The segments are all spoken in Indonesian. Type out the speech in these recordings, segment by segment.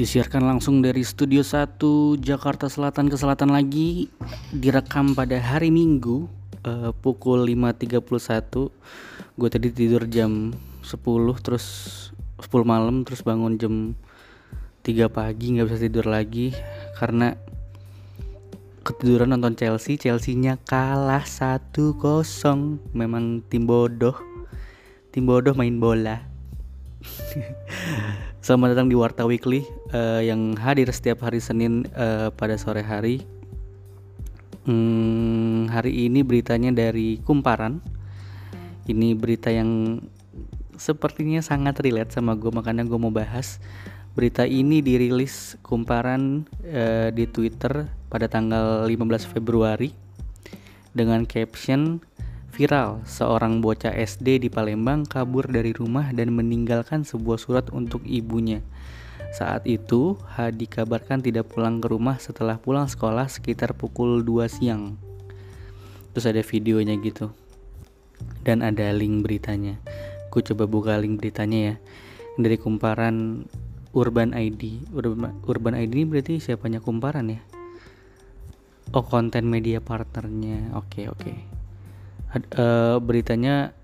Disiarkan langsung dari Studio 1 Jakarta Selatan ke Selatan lagi. Direkam pada hari Minggu uh, Pukul 5.31 Gue tadi tidur jam 10 Terus 10 malam Terus bangun jam 3 pagi Gak bisa tidur lagi. Karena Ketiduran nonton Chelsea Chelsea-nya kalah 1-0 Memang tim bodoh Tim bodoh main bola Selamat datang di Warta Weekly uh, yang hadir setiap hari Senin uh, pada sore hari. Hmm, hari ini beritanya dari Kumparan. Ini berita yang sepertinya sangat relate sama gue makanya gue mau bahas. Berita ini dirilis Kumparan uh, di Twitter pada tanggal 15 Februari dengan caption Viral, seorang bocah SD di Palembang kabur dari rumah dan meninggalkan sebuah surat untuk ibunya. Saat itu, H dikabarkan tidak pulang ke rumah setelah pulang sekolah sekitar pukul 2 siang. Terus ada videonya gitu. Dan ada link beritanya. Ku coba buka link beritanya ya. Dari kumparan Urban ID. Urban, Urban ID ini berarti siapanya kumparan ya? Oh, konten media partnernya. Oke, okay, oke. Okay uh, beritanya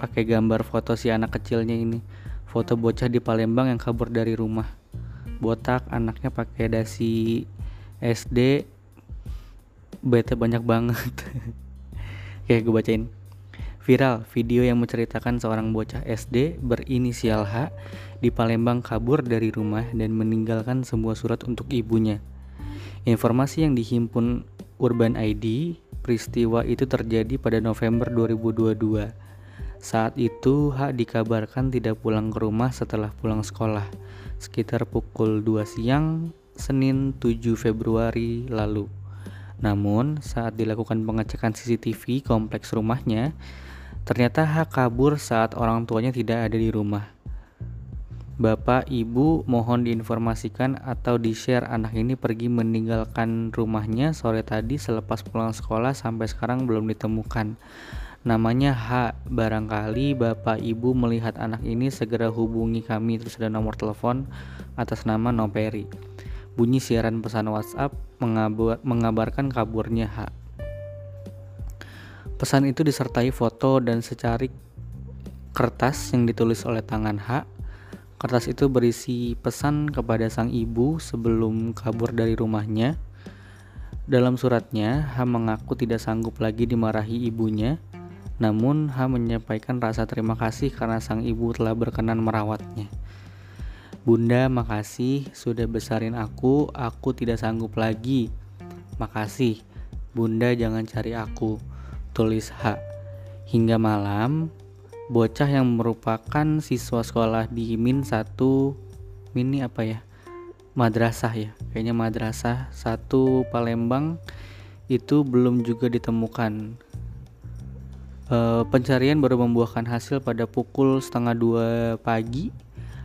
pakai gambar foto si anak kecilnya ini. Foto bocah di Palembang yang kabur dari rumah. Botak anaknya pakai dasi SD bete banyak banget. Oke gue bacain. Viral video yang menceritakan seorang bocah SD berinisial H di Palembang kabur dari rumah dan meninggalkan sebuah surat untuk ibunya. Informasi yang dihimpun Urban ID Peristiwa itu terjadi pada November 2022. Saat itu H dikabarkan tidak pulang ke rumah setelah pulang sekolah, sekitar pukul 2 siang Senin 7 Februari lalu. Namun, saat dilakukan pengecekan CCTV kompleks rumahnya, ternyata H kabur saat orang tuanya tidak ada di rumah. Bapak, Ibu mohon diinformasikan atau di-share anak ini pergi meninggalkan rumahnya sore tadi selepas pulang sekolah sampai sekarang belum ditemukan. Namanya H. Barangkali Bapak Ibu melihat anak ini segera hubungi kami terus ada nomor telepon atas nama Noperi. Bunyi siaran pesan WhatsApp mengabar, mengabarkan kaburnya H. Pesan itu disertai foto dan secarik kertas yang ditulis oleh tangan H Kertas itu berisi pesan kepada sang ibu sebelum kabur dari rumahnya. Dalam suratnya, H mengaku tidak sanggup lagi dimarahi ibunya, namun H menyampaikan rasa terima kasih karena sang ibu telah berkenan merawatnya. Bunda, makasih sudah besarin aku, aku tidak sanggup lagi. Makasih, Bunda jangan cari aku. Tulis H. Hingga malam, bocah yang merupakan siswa sekolah di Min satu Min ini apa ya? Madrasah ya kayaknya madrasah satu Palembang itu belum juga ditemukan. E, pencarian baru membuahkan hasil pada pukul setengah dua pagi.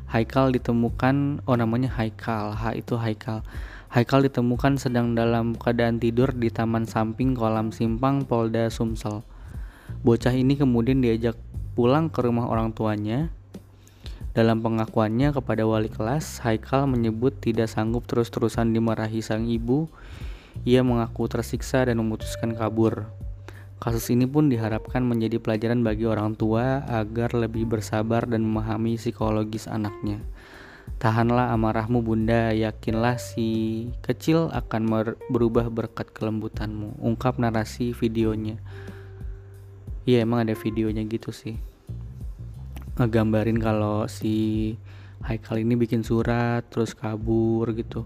Haikal ditemukan oh namanya Haikal H itu Haikal. Haikal ditemukan sedang dalam keadaan tidur di taman samping kolam simpang Polda Sumsel. Bocah ini kemudian diajak pulang ke rumah orang tuanya. Dalam pengakuannya kepada wali kelas, Haikal menyebut tidak sanggup terus-terusan dimarahi sang ibu. Ia mengaku tersiksa dan memutuskan kabur. Kasus ini pun diharapkan menjadi pelajaran bagi orang tua agar lebih bersabar dan memahami psikologis anaknya. Tahanlah amarahmu bunda, yakinlah si kecil akan berubah berkat kelembutanmu. Ungkap narasi videonya. Iya emang ada videonya gitu sih. Ngegambarin kalau si Haikal ini bikin surat terus kabur gitu.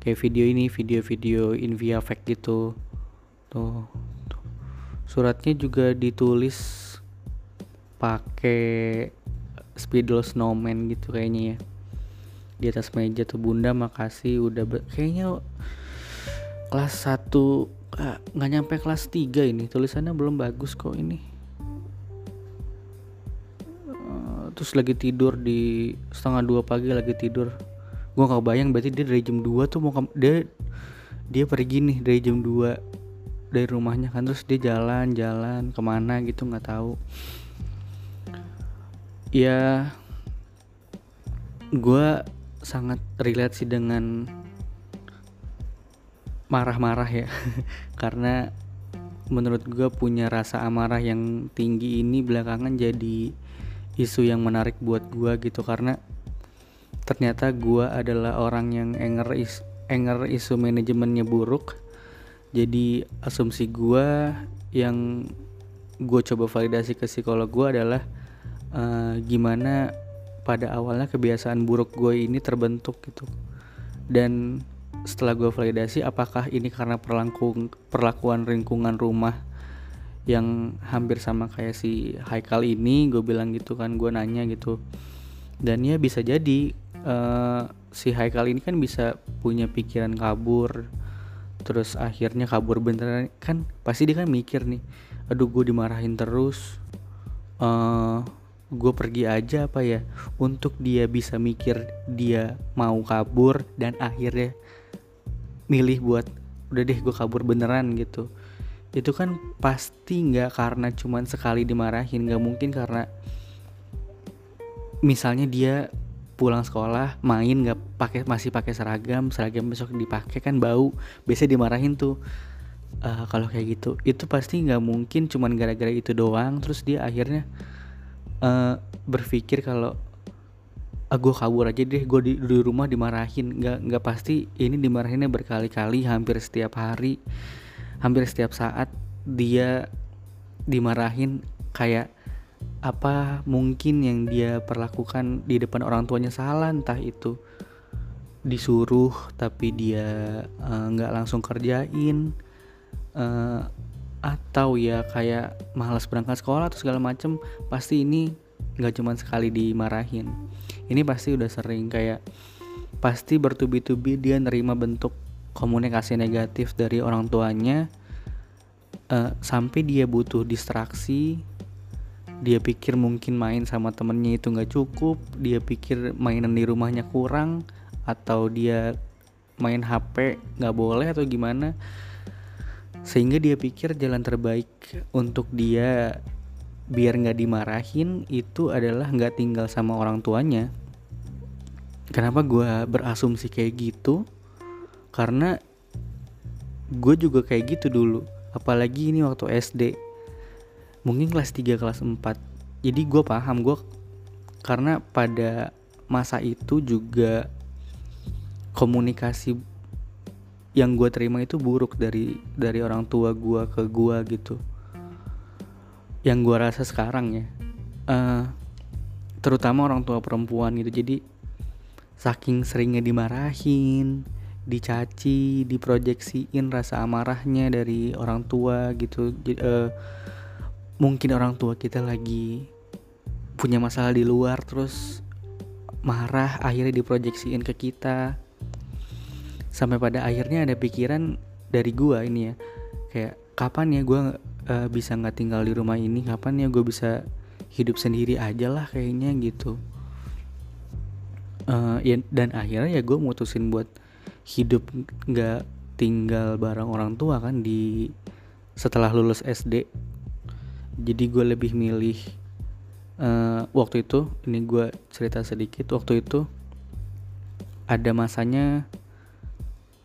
Kayak video ini video-video in via fake gitu. Tuh, suratnya juga ditulis pakai spidol snowman gitu kayaknya ya. Di atas meja tuh bunda makasih udah kayaknya kelas 1 nggak nyampe kelas 3 ini. Tulisannya belum bagus kok ini terus lagi tidur di setengah dua pagi lagi tidur. Gue nggak bayang berarti dia dari jam 2 tuh mau ke, dia dia pergi nih dari jam 2 dari rumahnya kan terus dia jalan-jalan ke mana gitu nggak tahu. Ya gue sangat relate sih dengan marah-marah ya. Karena menurut gue punya rasa amarah yang tinggi ini belakangan jadi isu yang menarik buat gue gitu karena ternyata gue adalah orang yang enger is enger isu manajemennya buruk. Jadi asumsi gue yang gue coba validasi ke psikolog gue adalah uh, gimana pada awalnya kebiasaan buruk gue ini terbentuk gitu. Dan setelah gue validasi apakah ini karena perlangkung perlakuan lingkungan rumah yang hampir sama kayak si Haikal ini gue bilang gitu kan gue nanya gitu. Dan ya bisa jadi uh, si Haikal ini kan bisa punya pikiran kabur terus akhirnya kabur beneran. Kan pasti dia kan mikir nih aduh gue dimarahin terus uh, gue pergi aja apa ya? Untuk dia bisa mikir dia mau kabur dan akhirnya milih buat udah deh gue kabur beneran gitu itu kan pasti nggak karena cuman sekali dimarahin nggak mungkin karena misalnya dia pulang sekolah main nggak pakai masih pakai seragam seragam besok dipakai kan bau biasanya dimarahin tuh. Uh, kalau kayak gitu itu pasti nggak mungkin cuman gara-gara itu doang. Terus dia akhirnya uh, berpikir kalau ah, gue kabur aja deh gue di, di rumah dimarahin. Nggak nggak pasti ini dimarahinnya berkali-kali hampir setiap hari hampir setiap saat dia dimarahin kayak apa mungkin yang dia perlakukan di depan orang tuanya salah entah itu disuruh tapi dia eh, nggak uh, langsung kerjain uh, atau ya kayak malas berangkat sekolah atau segala macem pasti ini nggak cuma sekali dimarahin. Ini pasti udah sering kayak pasti bertubi-tubi dia nerima bentuk komunikasi negatif dari orang tuanya uh, sampai dia butuh distraksi dia pikir mungkin main sama temennya itu nggak cukup dia pikir mainan di rumahnya kurang atau dia main HP nggak boleh atau gimana. Sehingga dia pikir jalan terbaik untuk dia biar nggak dimarahin itu adalah nggak tinggal sama orang tuanya. Kenapa gue berasumsi kayak gitu karena gue juga kayak gitu dulu apalagi ini waktu SD mungkin kelas 3 kelas 4 jadi gue paham gue karena pada masa itu juga komunikasi yang gue terima itu buruk dari dari orang tua gue ke gue gitu. Yang gue rasa sekarang ya. Uh, terutama orang tua perempuan gitu. Jadi saking seringnya dimarahin dicaci diproyeksiin rasa amarahnya dari orang tua gitu. Jadi, uh, mungkin orang tua kita lagi punya masalah di luar terus marah akhirnya diproyeksiin ke kita. Sampai pada akhirnya ada pikiran dari gua ini ya kayak kapan ya gua uh, bisa nggak tinggal di rumah ini? Kapan ya gue bisa hidup sendiri aja lah kayaknya gitu. Uh, ya dan akhirnya ya gue mutusin buat hidup nggak tinggal bareng orang tua kan di setelah lulus SD jadi gue lebih milih uh, waktu itu ini gue cerita sedikit waktu itu ada masanya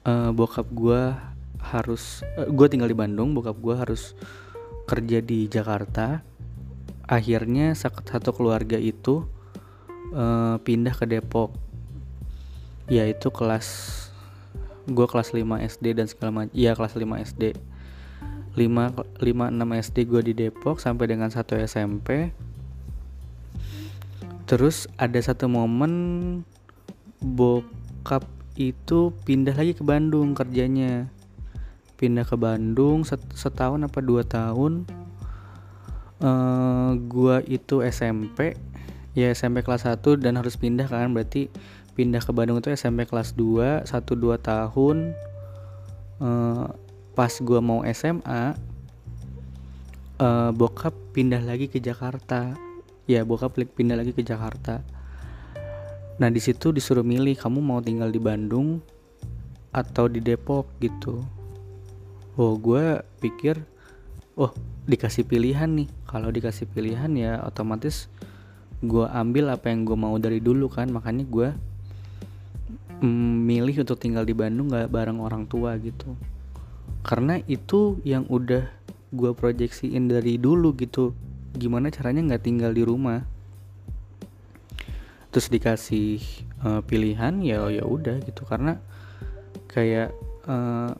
uh, bokap gue harus uh, gue tinggal di Bandung bokap gue harus kerja di Jakarta. Akhirnya satu keluarga itu uh, pindah ke Depok. Yaitu kelas gue kelas 5 SD dan segala macam. Iya kelas 5 SD 5 5 6 SD gue di Depok sampai dengan 1 SMP terus ada satu momen bokap itu pindah lagi ke Bandung kerjanya. Pindah ke Bandung set, setahun apa dua tahun uh, gua itu SMP ya SMP kelas 1 dan harus pindah kan berarti pindah ke Bandung itu SMP kelas 2 1 2 tahun. Uh, pas gua mau SMA uh, eh, bokap pindah lagi ke Jakarta. Ya bokap pindah lagi ke Jakarta. Nah di situ disuruh milih kamu mau tinggal di Bandung atau di Depok gitu. Oh gue pikir oh dikasih pilihan nih. Kalau dikasih pilihan ya otomatis gue ambil apa yang gue mau dari dulu kan. Makanya gue milih untuk tinggal di Bandung nggak bareng orang tua gitu. Karena itu yang udah gue proyeksiin dari dulu gitu. Gimana caranya nggak tinggal di rumah? Terus dikasih uh, pilihan ya ya udah gitu. Karena kayak uh,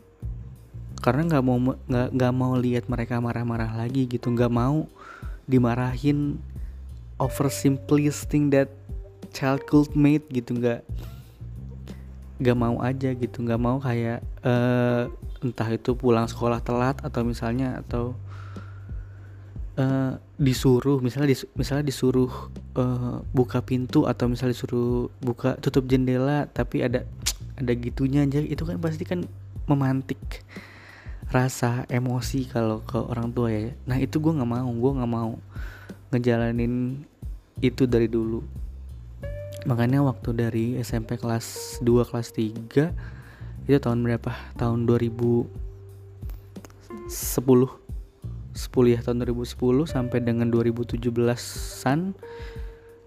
karena nggak mau nggak nggak mau lihat mereka marah-marah lagi gitu. Nggak mau dimarahin over thing that child could made gitu. Nggak nggak mau aja gitu nggak mau kayak uh, entah itu pulang sekolah telat atau misalnya atau uh, disuruh misalnya dis, misalnya disuruh uh, buka pintu atau misalnya disuruh buka tutup jendela tapi ada ada gitunya aja itu kan pasti kan memantik rasa emosi kalau ke orang tua ya. Nah itu gue nggak mau gue nggak mau ngejalanin itu dari dulu makanya waktu dari SMP kelas 2 kelas 3 itu tahun berapa? Tahun 2010 10 ya tahun 2010 sampai dengan 2017an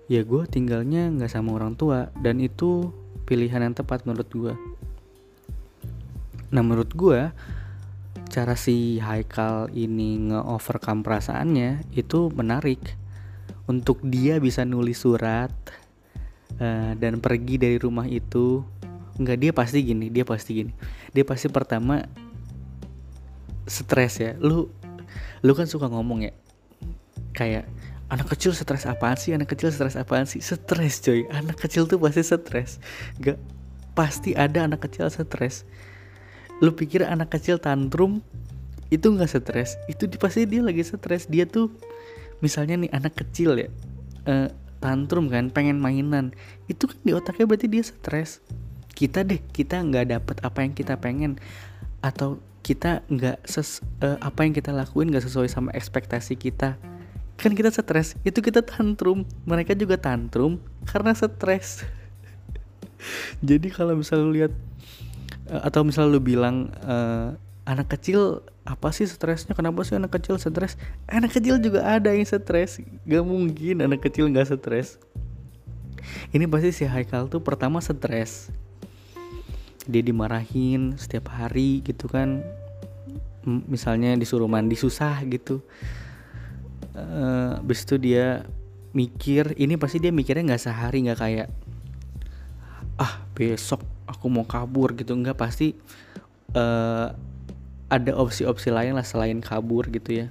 ya gue tinggalnya nggak sama orang tua. Dan itu pilihan yang tepat menurut gue nah menurut gue cara si Haikal ini nge-overcome perasaannya itu menarik. Untuk dia bisa nulis surat uh, dan pergi dari rumah itu nggak dia pasti gini dia pasti gini. Dia pasti pertama stres ya. Lu lu kan suka ngomong ya kayak anak kecil stres apaan sih? Anak kecil stres apaan sih? Stres coy. Anak kecil tuh pasti stres. Gak pasti ada anak kecil stres. Lu pikir anak kecil tantrum itu nggak stres. Itu pasti dia lagi stres. Dia tuh misalnya nih anak kecil ya uh, tantrum kan pengen mainan. Itu kan di otaknya berarti dia stres. Kita deh kita nggak dapet apa yang kita pengen. Atau kita nggak ses uh, apa yang kita lakuin nggak sesuai sama ekspektasi kita. Kan kita stres itu kita tantrum. Mereka juga tantrum karena stres. Jadi kalau misalnya lihat Eh, atau misal lu bilang uh, anak kecil apa sih stresnya? Kenapa sih anak kecil stres? Anak kecil juga ada yang stres. Gak mungkin anak kecil nggak stres. Ini pasti si Haikal tuh pertama stres. Dia dimarahin setiap hari gitu kan. Misalnya disuruh mandi susah gitu. Uh, itu dia mikir ini pasti dia mikirnya nggak sehari nggak kayak ah besok aku mau kabur gitu. Nggak pasti uh, ada opsi-opsi lain lah selain kabur gitu ya.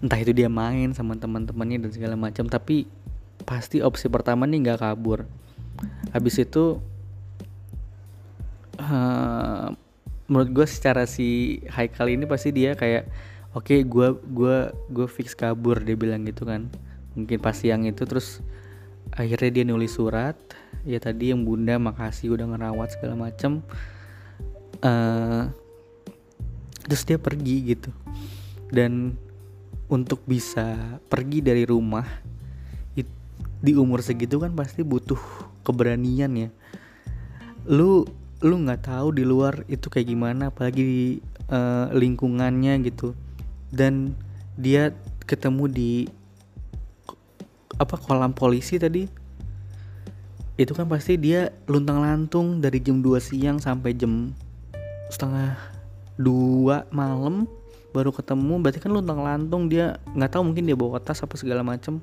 Entah itu dia main sama teman-temannya dan segala macam tapi pasti opsi pertama nih nggak kabur. Habis itu uh, menurut gue secara si Haikal ini pasti dia kayak oke okay, gue gua gue fix kabur dia bilang gitu kan. Mungkin pas siang itu terus akhirnya dia nulis surat ya tadi yang bunda makasih udah ngerawat segala macem uh, terus dia pergi gitu. Dan untuk bisa pergi dari rumah di umur segitu kan pasti butuh keberanian ya. Lu lu nggak tahu di luar itu kayak gimana apalagi di uh, lingkungannya gitu. Dan dia ketemu di apa kolam polisi tadi. Itu kan pasti dia luntang lantung dari jam 2 siang sampai jam setengah dua malam baru ketemu berarti kan luntang lantung dia nggak tahu mungkin dia bawa tas apa segala macem.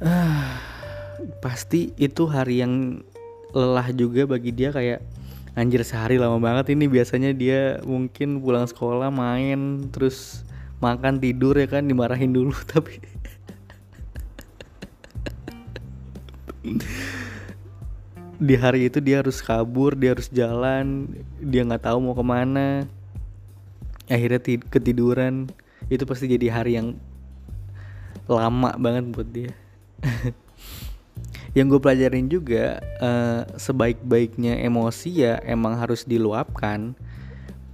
Pasti itu hari yang lelah juga bagi dia kayak anjir sehari lama banget ini. Biasanya dia mungkin pulang sekolah main terus makan tidur ya kan dimarahin dulu tapi di hari itu dia harus kabur dia harus jalan dia nggak tahu mau ke mana. Akhirnya ketiduran. Itu pasti jadi hari yang lama banget buat dia. Yang gue pelajarin juga uh, sebaik-baiknya emosi ya emang harus diluapkan.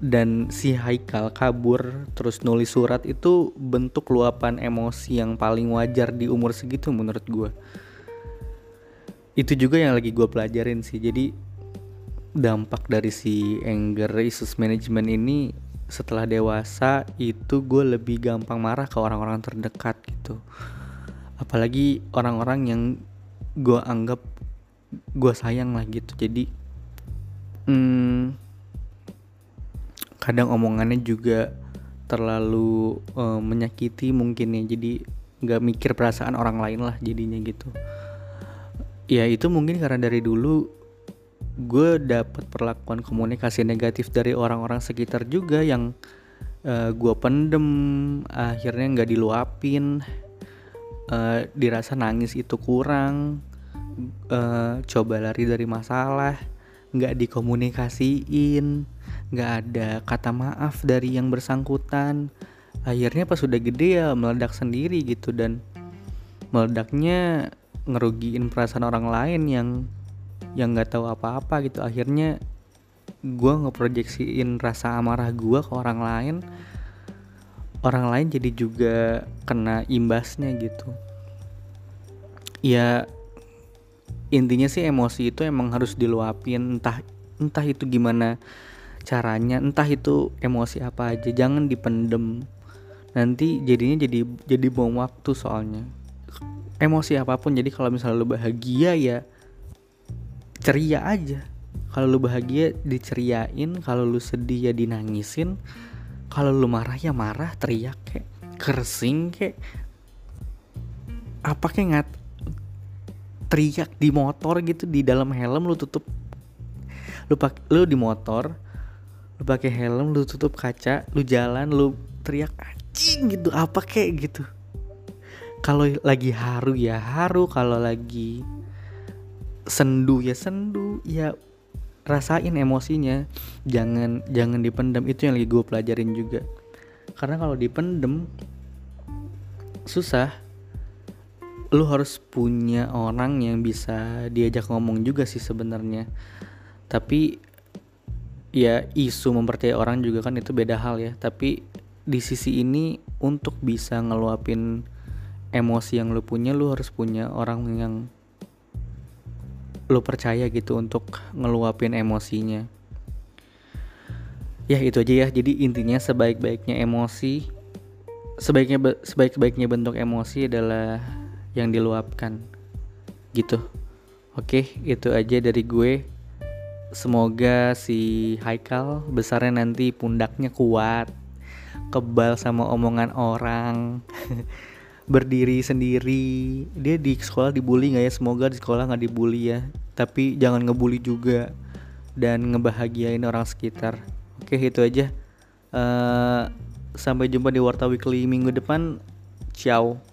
Dan si Haikal kabur terus nulis surat itu bentuk luapan emosi yang paling wajar di umur segitu menurut gue itu juga yang lagi gue pelajarin sih. Jadi dampak dari si anger issues management ini setelah dewasa itu gue lebih gampang marah ke orang-orang terdekat gitu. Apalagi orang-orang yang gue anggap gue sayang lah gitu. Jadi hmm, kadang omongannya juga terlalu uh, menyakiti mungkin ya. Jadi nggak mikir perasaan orang lain lah jadinya gitu ya itu mungkin karena dari dulu gue dapat perlakuan komunikasi negatif dari orang-orang sekitar juga yang uh, gue pendem akhirnya nggak diluapin uh, dirasa nangis itu kurang uh, coba lari dari masalah nggak dikomunikasiin nggak ada kata maaf dari yang bersangkutan. Akhirnya pas sudah gede ya meledak sendiri gitu dan meledaknya ngerugiin perasaan orang lain yang yang nggak tahu apa-apa gitu. Akhirnya gue ngeproyeksiin rasa amarah gue ke orang lain orang lain jadi juga kena imbasnya gitu. Ya intinya sih emosi itu emang harus diluapin entah entah itu gimana caranya entah itu emosi apa aja jangan dipendem. Nanti jadinya jadi jadi bom waktu soalnya emosi apa pun. Jadi kalau misalnya lu bahagia ya ceria aja. Kalau lu bahagia diceriain kalau lu sedih ya dinangisin. Kalau lu marah ya marah teriak kayak kersing kayak apa kayak ngat teriak di motor gitu di dalam helm lu tutup. Lu pak lu di motor lu pakai helm lu tutup kaca lu jalan lu teriak anjing gitu apa kayak gitu kalau lagi haru ya haru kalau lagi sendu ya sendu. Ya rasain emosinya. Jangan jangan dipendam. Itu yang lagi gue pelajarin juga. Karena kalau dipendem susah. Lu harus punya orang yang bisa diajak ngomong juga sih sebenarnya. Tapi ya isu mempercayai orang juga kan itu beda hal ya. Tapi di sisi ini untuk bisa ngeluapin emosi yang lu punya lu harus punya orang yang lu percaya gitu untuk ngeluapin emosinya. Ya itu aja ya. Jadi intinya sebaik-baiknya emosi sebaiknya sebaik-baiknya bentuk emosi adalah yang diluapkan. Gitu. Oke itu aja dari gue. Semoga si Haikal besarnya nanti pundaknya kuat kebal sama omongan orang berdiri sendiri. Dia di sekolah dibully nggak ya? Semoga di sekolah nggak dibully ya. Tapi jangan ngebully juga dan ngebahagiain orang sekitar. Oke itu aja. Uh, sampai jumpa di Warta Weekly minggu depan. Ciao